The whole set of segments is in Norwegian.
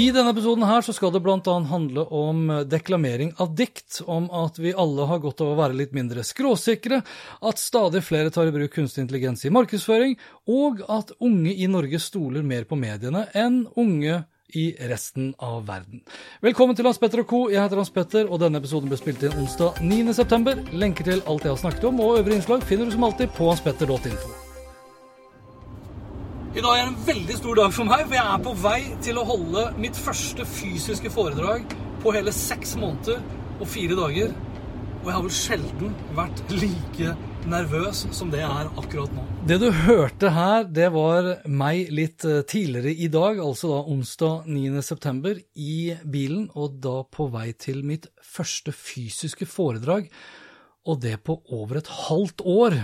I denne episoden her så skal det bl.a. handle om deklamering av dikt, om at vi alle har godt av å være litt mindre skråsikre, at stadig flere tar i bruk kunstig intelligens i markedsføring, og at unge i Norge stoler mer på mediene enn unge i resten av verden. Velkommen til Hans Petter og co. Jeg heter Hans Petter, og denne episoden ble spilt inn onsdag 9.9. Lenker til alt jeg har snakket om, og øvrige innslag finner du som alltid på hanspetter.info. I dag er en veldig stor dag for meg, for jeg er på vei til å holde mitt første fysiske foredrag på hele seks måneder og fire dager. Og jeg har vel sjelden vært like nervøs som det jeg er akkurat nå. Det du hørte her, det var meg litt eh, tidligere i dag, altså da onsdag 9.9., i bilen, og da på vei til mitt første fysiske foredrag, og det på over et halvt år.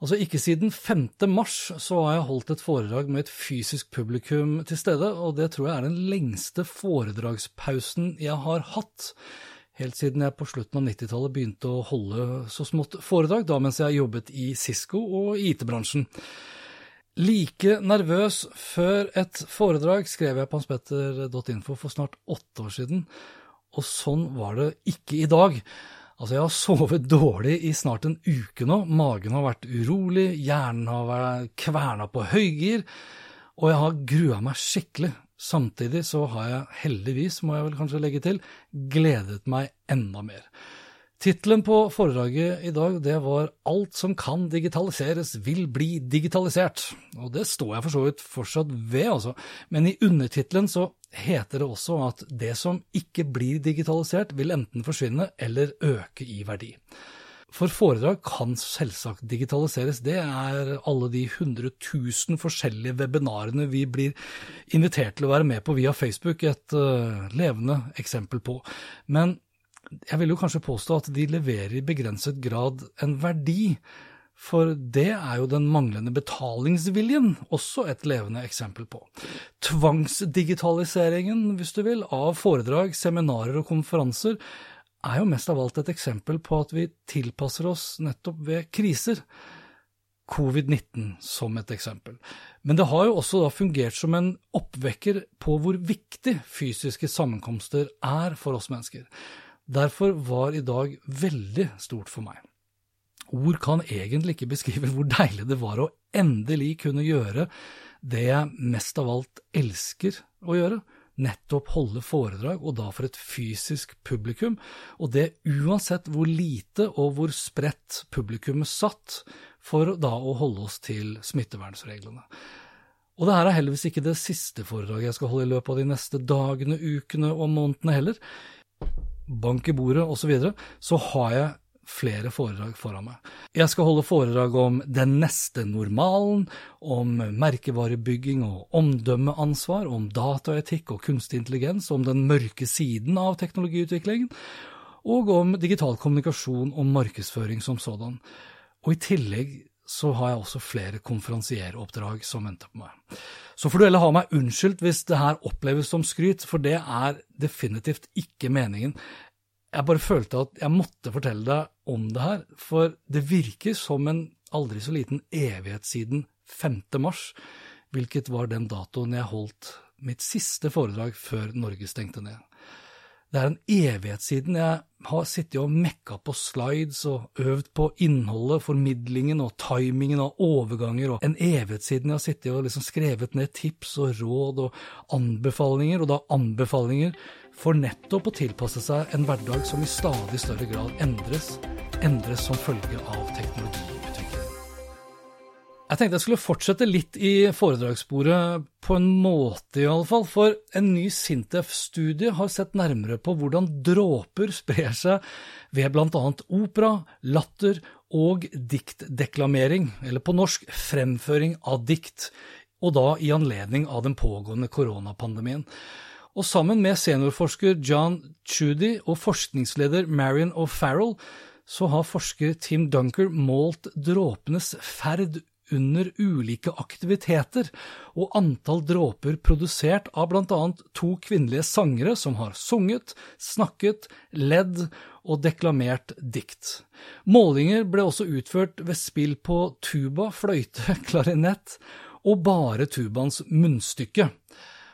Altså Ikke siden 5. mars så har jeg holdt et foredrag med et fysisk publikum til stede, og det tror jeg er den lengste foredragspausen jeg har hatt. Helt siden jeg på slutten av 90-tallet begynte å holde så smått foredrag, da mens jeg jobbet i Cisco og IT-bransjen. Like nervøs før et foredrag skrev jeg på hanspetter.info for snart åtte år siden, og sånn var det ikke i dag. Altså, jeg har sovet dårlig i snart en uke nå. Magen har vært urolig, hjernen har vært kverna på høygir, og jeg har grua meg skikkelig. Samtidig så har jeg heldigvis, må jeg vel kanskje legge til, gledet meg enda mer. Tittelen på foredraget i dag det var Alt som kan digitaliseres, vil bli digitalisert. Og det står jeg for så vidt fortsatt ved, altså. Men i undertittelen heter det også at det som ikke blir digitalisert, vil enten forsvinne eller øke i verdi. For foredrag kan selvsagt digitaliseres. Det er alle de 100 000 forskjellige webinarene vi blir invitert til å være med på via Facebook, et uh, levende eksempel på. Men jeg vil jo kanskje påstå at de leverer i begrenset grad en verdi. For det er jo den manglende betalingsviljen også et levende eksempel på. Tvangsdigitaliseringen, hvis du vil, av foredrag, seminarer og konferanser er jo mest av alt et eksempel på at vi tilpasser oss nettopp ved kriser. Covid-19 som et eksempel. Men det har jo også fungert som en oppvekker på hvor viktig fysiske sammenkomster er for oss mennesker. Derfor var i dag veldig stort for meg. Ord kan egentlig ikke beskrive hvor deilig det var å endelig kunne gjøre det jeg mest av alt elsker å gjøre, nettopp holde foredrag, og da for et fysisk publikum, og det uansett hvor lite og hvor spredt publikummet satt, for da å holde oss til smittevernsreglene. Og det her er heldigvis ikke det siste foredraget jeg skal holde i løpet av de neste dagene, ukene og månedene heller. Bank i bordet osv., så, videre, så har jeg flere foredrag foran meg. Jeg skal holde foredrag om den neste normalen, om merkevarebygging og omdømmeansvar, om dataetikk og kunstig intelligens, om den mørke siden av teknologiutviklingen, og om digital kommunikasjon og markedsføring som sådan. Og i tillegg så har jeg også flere konferansieroppdrag som venter på meg. Så får du heller ha meg unnskyldt hvis det her oppleves som skryt, for det er definitivt ikke meningen jeg bare følte at jeg måtte fortelle deg om det her, for det virker som en aldri så liten evighet siden 5. mars. hvilket var den datoen jeg holdt mitt siste foredrag før Norge stengte ned. Det er en evighet siden jeg har sittet og mekka på slides og øvd på innholdet, formidlingen og timingen av overganger, og en evighet siden jeg har sittet og liksom skrevet ned tips og råd og anbefalinger, og da anbefalinger for nettopp å tilpasse seg en hverdag som i stadig større grad endres, endres som følge av teknologi. Jeg tenkte jeg skulle fortsette litt i foredragssporet, på en måte iallfall, for en ny Sintef-studie har sett nærmere på hvordan dråper sprer seg ved bl.a. opera, latter og diktdeklamering, eller på norsk fremføring av dikt, og da i anledning av den pågående koronapandemien. Og sammen med seniorforsker John Chudy og forskningsleder Marion O'Farrell så har forsker Tim Dunker målt dråpenes ferd under ulike aktiviteter, og antall dråper produsert av blant annet to kvinnelige sangere som har sunget, snakket, ledd og deklamert dikt. Målinger ble også utført ved spill på tuba, fløyte, klarinett og bare tubaens munnstykke.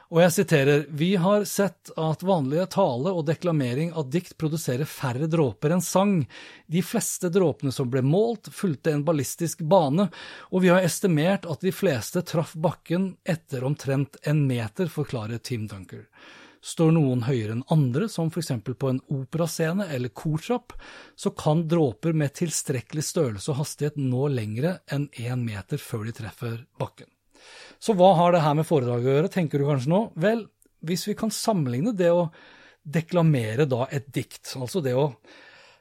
Og jeg siterer, vi har sett at vanlige tale og deklamering av dikt produserer færre dråper enn sang. De fleste dråpene som ble målt, fulgte en ballistisk bane, og vi har estimert at de fleste traff bakken etter omtrent en meter, forklarer Tim Dunker. Står noen høyere enn andre, som for eksempel på en operascene eller kortrapp, så kan dråper med tilstrekkelig størrelse og hastighet nå lengre enn én meter før de treffer bakken. Så hva har det her med foredraget å gjøre, tenker du kanskje nå? Vel, hvis vi kan sammenligne det å deklamere da et dikt, altså det å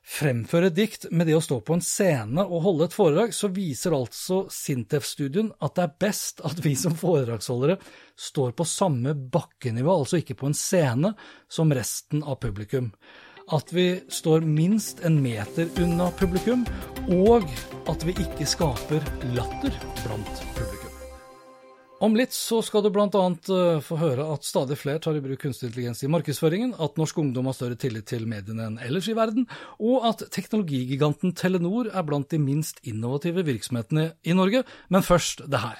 fremføre et dikt med det å stå på en scene og holde et foredrag, så viser altså Sintef-studien at det er best at vi som foredragsholdere står på samme bakkenivå, altså ikke på en scene, som resten av publikum. At vi står minst en meter unna publikum, og at vi ikke skaper latter blant publikum. Om litt så skal du bl.a. Eh, få høre at stadig flere tar i bruk kunstig intelligens i markedsføringen, at norsk ungdom har større tillit til mediene enn ellers i verden, og at teknologigiganten Telenor er blant de minst innovative virksomhetene i Norge. Men først det her.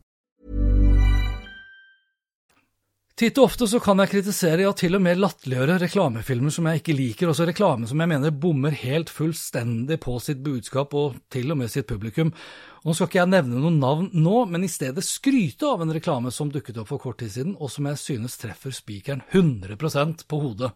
Titt og ofte så kan jeg kritisere, ja til og med latterliggjøre reklamefilmer som jeg ikke liker, også reklame som jeg mener bommer helt fullstendig på sitt budskap og til og med sitt publikum. Og nå skal ikke jeg nevne noen navn nå, men i stedet skryte av en reklame som dukket opp for kort tid siden, og som jeg synes treffer spikeren 100% på hodet.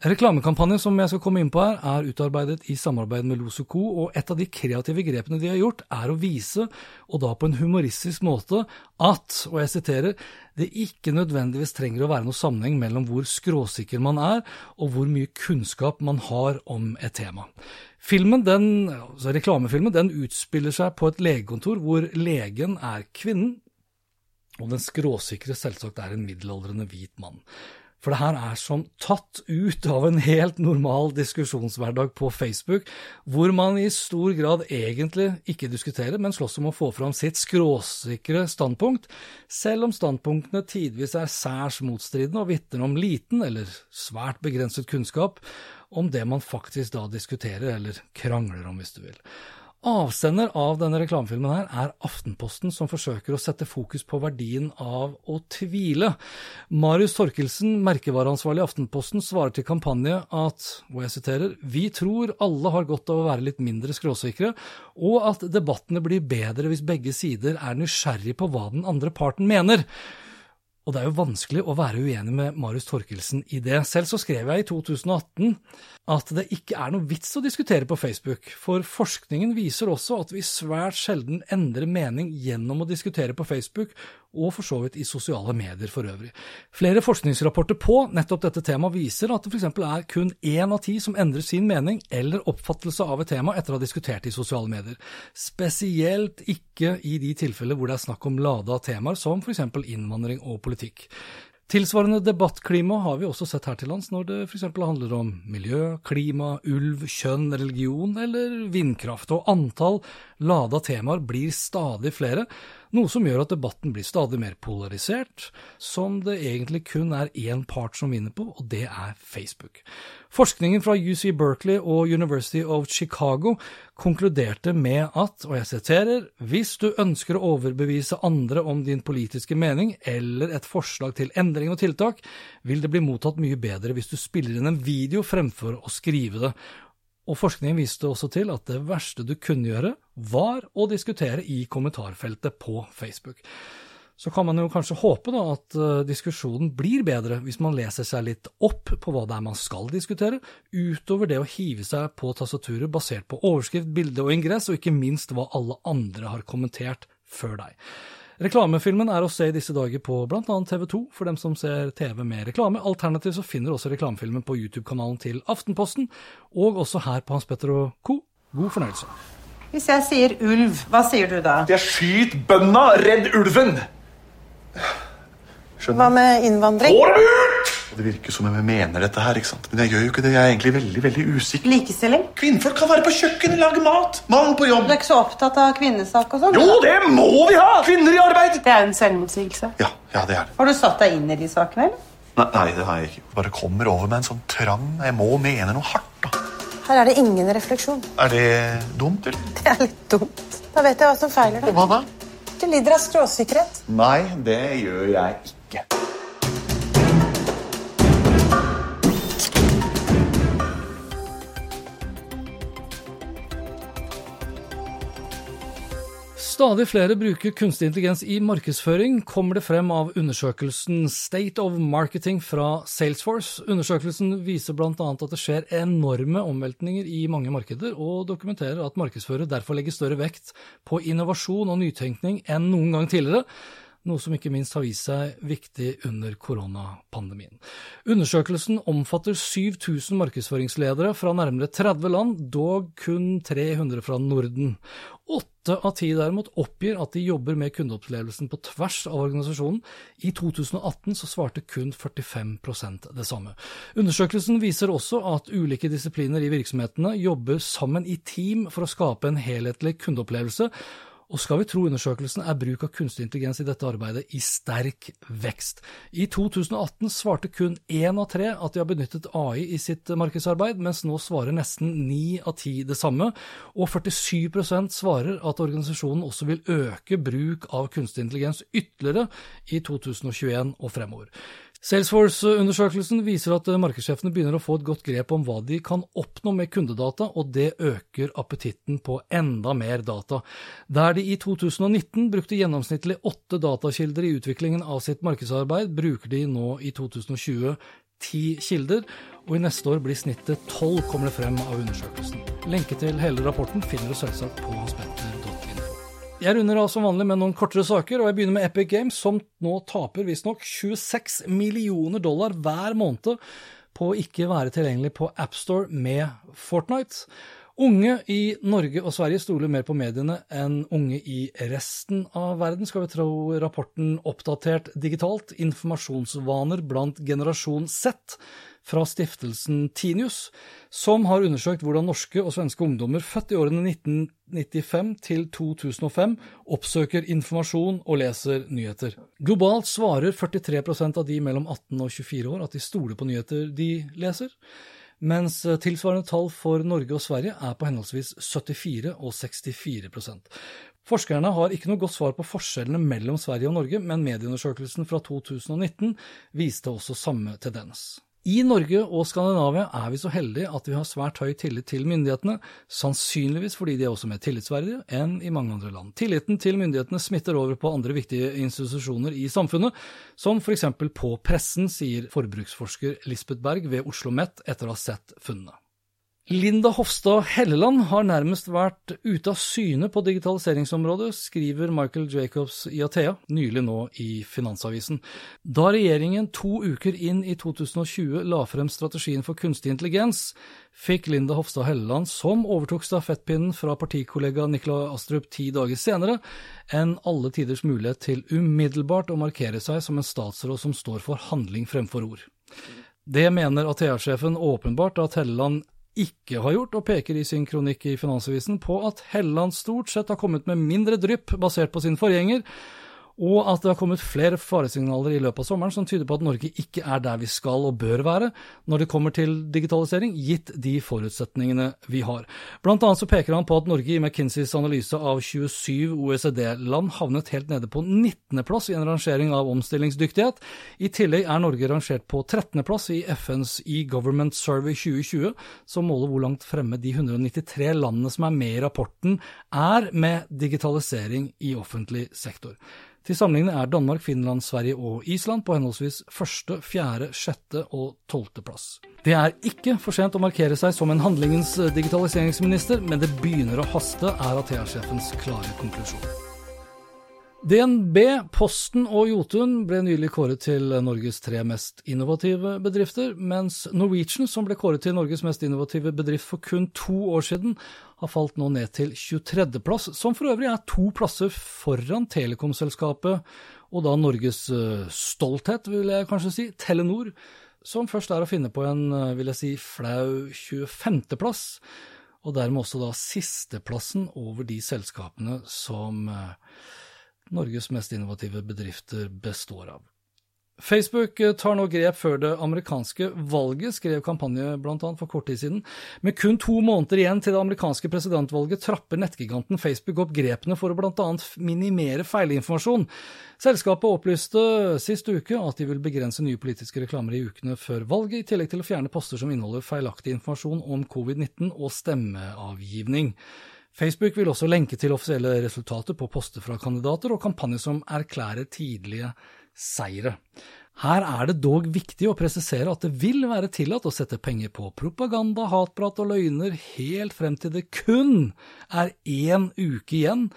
Reklamekampanjen som jeg skal komme inn på her, er utarbeidet i samarbeid med Los Co., og et av de kreative grepene de har gjort, er å vise, og da på en humoristisk måte, at, og jeg siterer, det ikke nødvendigvis trenger å være noe sammenheng mellom hvor skråsikker man er, og hvor mye kunnskap man har om et tema. Filmen, den, altså reklamefilmen den utspiller seg på et legekontor hvor legen er kvinnen, og den skråsikre selvsagt er en middelaldrende hvit mann. For det her er som tatt ut av en helt normal diskusjonshverdag på Facebook, hvor man i stor grad egentlig ikke diskuterer, men slåss om å få fram sitt skråsikre standpunkt, selv om standpunktene tidvis er særs motstridende og vitner om liten eller svært begrenset kunnskap om det man faktisk da diskuterer, eller krangler om, hvis du vil. Avsender av denne reklamefilmen her er Aftenposten, som forsøker å sette fokus på verdien av å tvile. Marius Torkelsen, merkevareansvarlig i Aftenposten, svarer til kampanje at, og jeg siterer, vi tror alle har godt av å være litt mindre skråsikre, og at debattene blir bedre hvis begge sider er nysgjerrig på hva den andre parten mener. Og det er jo vanskelig å være uenig med Marius Torkelsen i det. Selv så skrev jeg i 2018 at det ikke er noe vits å diskutere på Facebook, for forskningen viser også at vi svært sjelden endrer mening gjennom å diskutere på Facebook, og for så vidt i sosiale medier for øvrig. Flere forskningsrapporter på nettopp dette temaet viser at det f.eks. er kun én av ti som endrer sin mening eller oppfattelse av et tema etter å ha diskutert i sosiale medier. Spesielt ikke i de tilfeller hvor det er snakk om lada temaer som f.eks. innvandring og politikk. Tilsvarende debattklima har vi også sett her til lands når det f.eks. handler om miljø, klima, ulv, kjønn, religion eller vindkraft, og antall lada temaer blir stadig flere, noe som gjør at debatten blir stadig mer polarisert, som det egentlig kun er én part som vinner på, og det er Facebook. Forskningen fra UC Berkeley og University of Chicago konkluderte med at, og jeg siterer, hvis du ønsker å overbevise andre om din politiske mening eller et forslag til endring og tiltak, vil det bli mottatt mye bedre hvis du spiller inn en video fremfor å skrive det, og forskningen viste også til at det verste du kunne gjøre, var å diskutere i kommentarfeltet på Facebook. Så kan man jo kanskje håpe da at uh, diskusjonen blir bedre hvis man leser seg litt opp på hva det er man skal diskutere, utover det å hive seg på tastaturet basert på overskrift, bilde og ingress, og ikke minst hva alle andre har kommentert før deg. Reklamefilmen er å se i disse dager på bl.a. TV2 for dem som ser TV med reklame. Alternativt så finner du også reklamefilmen på YouTube-kanalen til Aftenposten, og også her på Hans Petter og co. God fornøyelse. Hvis jeg sier ulv, hva sier du da? Jeg skyter bønda! Redd ulven! Hva med innvandring? Ut! Det virker som om jeg mener dette her, ikke sant? men jeg gjør jo ikke det. Jeg er egentlig veldig veldig usikker. Likestilling? Kvinnfolk kan være på kjøkkenet, lage mat. Mann på jobb. Du er ikke så opptatt av kvinnesak og sånn? Jo, det må vi ha! Kvinner i arbeid! Det er en selvmotsigelse. Ja, ja, det er det. Har du satt deg inn i de sakene, eller? Nei, nei, det har jeg ikke. Bare kommer over med en sånn trang. Jeg må mene noe hardt, da. Her er det ingen refleksjon. Er det dumt, eller? Det er litt dumt. Da vet jeg hva som feiler deg. Hva da? Du lider av skråsikkerhet. Nei, det gjør jeg ikke. Stadig flere bruker kunstig intelligens i markedsføring, kommer det frem av undersøkelsen State of Marketing fra Salesforce. Undersøkelsen viser bl.a. at det skjer enorme omveltninger i mange markeder, og dokumenterer at markedsførere derfor legger større vekt på innovasjon og nytenkning enn noen gang tidligere noe som ikke minst har vist seg viktig under koronapandemien. Undersøkelsen omfatter 7000 markedsføringsledere fra nærmere 30 land, dog kun 300 fra Norden. Åtte av ti derimot oppgir at de jobber med kundeopplevelsen på tvers av organisasjonen. I 2018 så svarte kun 45% det samme. Undersøkelsen viser også at ulike disipliner i virksomhetene jobber sammen i team for å skape en helhetlig kundeopplevelse, og skal vi tro undersøkelsen, er bruk av kunstig intelligens i dette arbeidet i sterk vekst. I 2018 svarte kun én av tre at de har benyttet AI i sitt markedsarbeid, mens nå svarer nesten ni av ti det samme, og 47% svarer at organisasjonen også vil øke bruk av kunstig intelligens ytterligere i 2021 og fremover. Salesforce-undersøkelsen viser at markedssjefene begynner å få et godt grep om hva de kan oppnå med kundedata, og det øker appetitten på enda mer data. Der de i 2019 brukte gjennomsnittlig åtte datakilder i utviklingen av sitt markedsarbeid, bruker de nå i 2020 ti kilder, og i neste år blir snittet tolv, kommer det frem av undersøkelsen. Lenke til hele rapporten finner du selvsagt på hanspetter.no. Jeg runder av som vanlig med noen kortere saker, og jeg begynner med Epic Games, som nå taper visstnok 26 millioner dollar hver måned på å ikke være tilgjengelig på AppStore med Fortnite. Unge i Norge og Sverige stoler mer på mediene enn unge i resten av verden, skal vi tro rapporten Oppdatert digitalt informasjonsvaner blant generasjon Z fra stiftelsen Tinius, som har undersøkt hvordan norske og svenske ungdommer født i årene 1995 til 2005 oppsøker informasjon og leser nyheter. Globalt svarer 43% av de mellom 18 og 24 år at de stoler på nyheter de leser. Mens tilsvarende tall for Norge og Sverige er på henholdsvis 74 og 64% Forskerne har ikke noe godt svar på forskjellene mellom Sverige og Norge, men medieundersøkelsen fra 2019 viste også samme tendens. I Norge og Skandinavia er vi så heldige at vi har svært høy tillit til myndighetene, sannsynligvis fordi de er også mer tillitsverdige enn i mange andre land. Tilliten til myndighetene smitter over på andre viktige institusjoner i samfunnet, som eksempel på pressen, sier forbruksforsker Lisbeth Berg ved Oslo OsloMet etter å ha sett funnene. Linda Hofstad Helleland har nærmest vært ute av syne på digitaliseringsområdet, skriver Michael Jacobs i Athea, nylig nå i Finansavisen. Da regjeringen to uker inn i 2020 la frem strategien for kunstig intelligens, fikk Linda Hofstad Helleland, som overtok stafettpinnen fra partikollega Nikolai Astrup ti dager senere, en alle tiders mulighet til umiddelbart å markere seg som en statsråd som står for handling fremfor ord. Det mener Athea-sjefen åpenbart at Helleland ikke har gjort, og peker i sin kronikk i Finansavisen på at Helland stort sett har kommet med mindre drypp basert på sin forgjenger, og at det har kommet flere faresignaler i løpet av sommeren som tyder på at Norge ikke er der vi skal og bør være når det kommer til digitalisering, gitt de forutsetningene vi har. Blant annet så peker han på at Norge i McKinseys analyse av 27 OECD-land havnet helt nede på 19.-plass i en rangering av omstillingsdyktighet. I tillegg er Norge rangert på 13.-plass i FNs e-Government Survey 2020, som måler hvor langt fremme de 193 landene som er med i rapporten, er med digitalisering i offentlig sektor. Til sammenligning er Danmark, Finland, Sverige og Island på henholdsvis første, fjerde, sjette og tolvteplass. Det er ikke for sent å markere seg som en handlingens digitaliseringsminister, men det begynner å haste, er Athea-sjefens klare konklusjon. DNB, Posten og Jotun ble nylig kåret til Norges tre mest innovative bedrifter, mens Norwegian, som ble kåret til Norges mest innovative bedrift for kun to år siden, har falt nå ned til 23.-plass, som for øvrig er to plasser foran telekomselskapet og da Norges eh, stolthet, vil jeg kanskje si, Telenor, som først er å finne på en, eh, vil jeg si, flau 25.-plass, og dermed også da sisteplassen over de selskapene som eh, Norges mest innovative bedrifter består av. Facebook eh, tar nå grep før det amerikanske valget, skrev kampanje bl.a. for kort tid siden. Med kun to måneder igjen til det amerikanske presidentvalget trapper nettgiganten Facebook opp grepene for å bl.a. minimere feilinformasjon. Selskapet opplyste sist uke at de vil begrense nye politiske reklamer i ukene før valget, i tillegg til å fjerne poster som inneholder feilaktig informasjon om covid-19 og stemmeavgivning. Facebook vil også lenke til offisielle resultater på poster fra kandidater og kampanjer som erklærer tidlige seire. Her er det dog viktig å presisere at det vil være tillatt å sette penger på propaganda, hatprat og løgner helt frem til det kun er én uke igjen,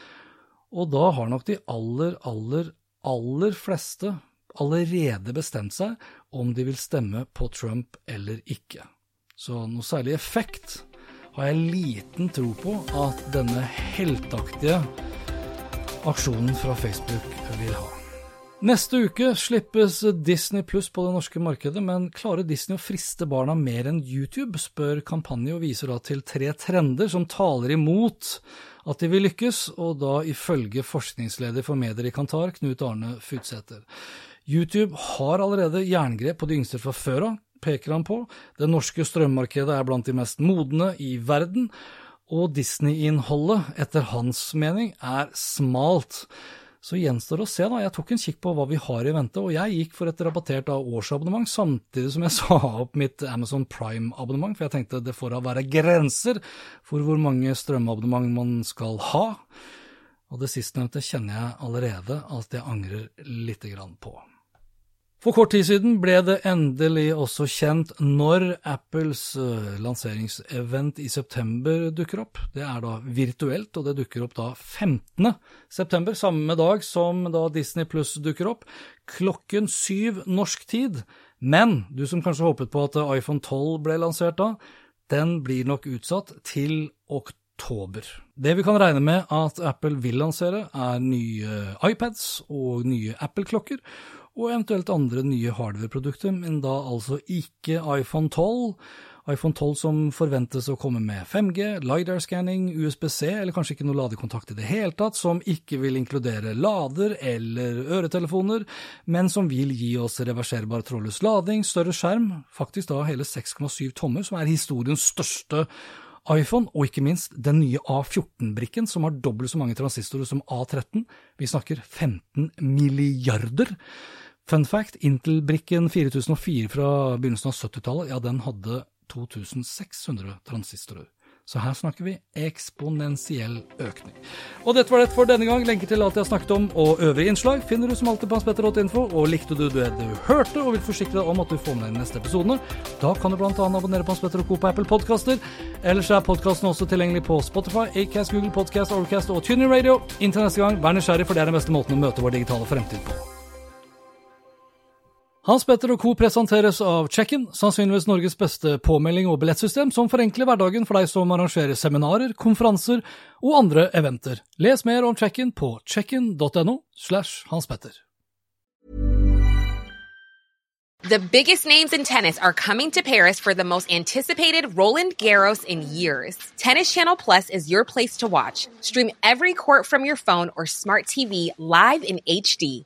og da har nok de aller, aller, aller fleste allerede bestemt seg om de vil stemme på Trump eller ikke. Så noe særlig effekt har jeg liten tro på at denne heltaktige aksjonen fra Facebook vil ha. Neste uke slippes Disney Pluss på det norske markedet, men klarer Disney å friste barna mer enn YouTube, spør kampanje og viser da til tre trender som taler imot at de vil lykkes, og da ifølge forskningsleder for medier i Kantar, Knut Arne Futsæter. YouTube har allerede jerngrep på de yngste fra før av, peker han på. Det norske strømmarkedet er blant de mest modne i verden, og Disney-innholdet, etter hans mening, er smalt. Så gjenstår å se, da. Jeg tok en kikk på hva vi har i vente, og jeg gikk for et rabattert årsabonnement, samtidig som jeg sa opp mitt Amazon Prime-abonnement, for jeg tenkte det får da være grenser for hvor mange strømabonnement man skal ha. Og det sistnevnte kjenner jeg allerede at jeg angrer lite grann på. For kort tid siden ble det endelig også kjent når Apples uh, lanseringsevent i september dukker opp. Det er da virtuelt, og det dukker opp da 15. september, samme dag som da Disney Pluss dukker opp, klokken syv norsk tid. Men du som kanskje håpet på at iPhone 12 ble lansert da, den blir nok utsatt til oktober. Det vi kan regne med at Apple vil lansere, er nye iPads og nye Apple-klokker og eventuelt andre nye hardware-produkter, men da altså ikke iPhone 12. iPhone 12 som forventes å komme med 5G, LiDAR-scanning, USB-C, eller kanskje ikke noe ladekontakt i det hele tatt, som ikke vil inkludere lader eller øretelefoner, men som vil gi oss reverserbar trådløs lading, større skjerm, faktisk da hele 6,7 tommer, som er historiens største iPhone, og ikke minst den nye A14-brikken, som har dobbelt så mange transistorer som A13. Vi snakker 15 milliarder. Fun fact, Intel-brikken 4004 fra begynnelsen av 70-tallet, ja, den hadde 2600 transistorer. Så her snakker vi eksponentiell økning. Og dette var det for denne gang. Lenker til alt jeg har snakket om og øvrige innslag finner du som alltid på hanspetter.info. Og likte du det du hørte og vil forsikre deg om at du får med deg de neste episodene, da kan du bl.a. abonnere på Hans Petter og Co. på Apple Podkaster. Ellers er podkasten også tilgjengelig på Spotify, Acast, Google Podcast, Overcast og Tuning Radio. Inntil neste gang, vær nysgjerrig, for det er den beste måten å møte vår digitale fremtid på. Hans Petter og co. presenteres av Check-in, sannsynligvis Norges beste påmelding og billettsystem, som forenkler hverdagen for deg som arrangerer seminarer, konferanser og andre eventer. Les mer om Check-in på checkin.no slash Hans Petter. The biggest names in tennis are coming to Paris for the most anticipated Roland Garros in years. Tennis Channel Plus is your place to watch. Stream every court from your phone or smart TV live in HD.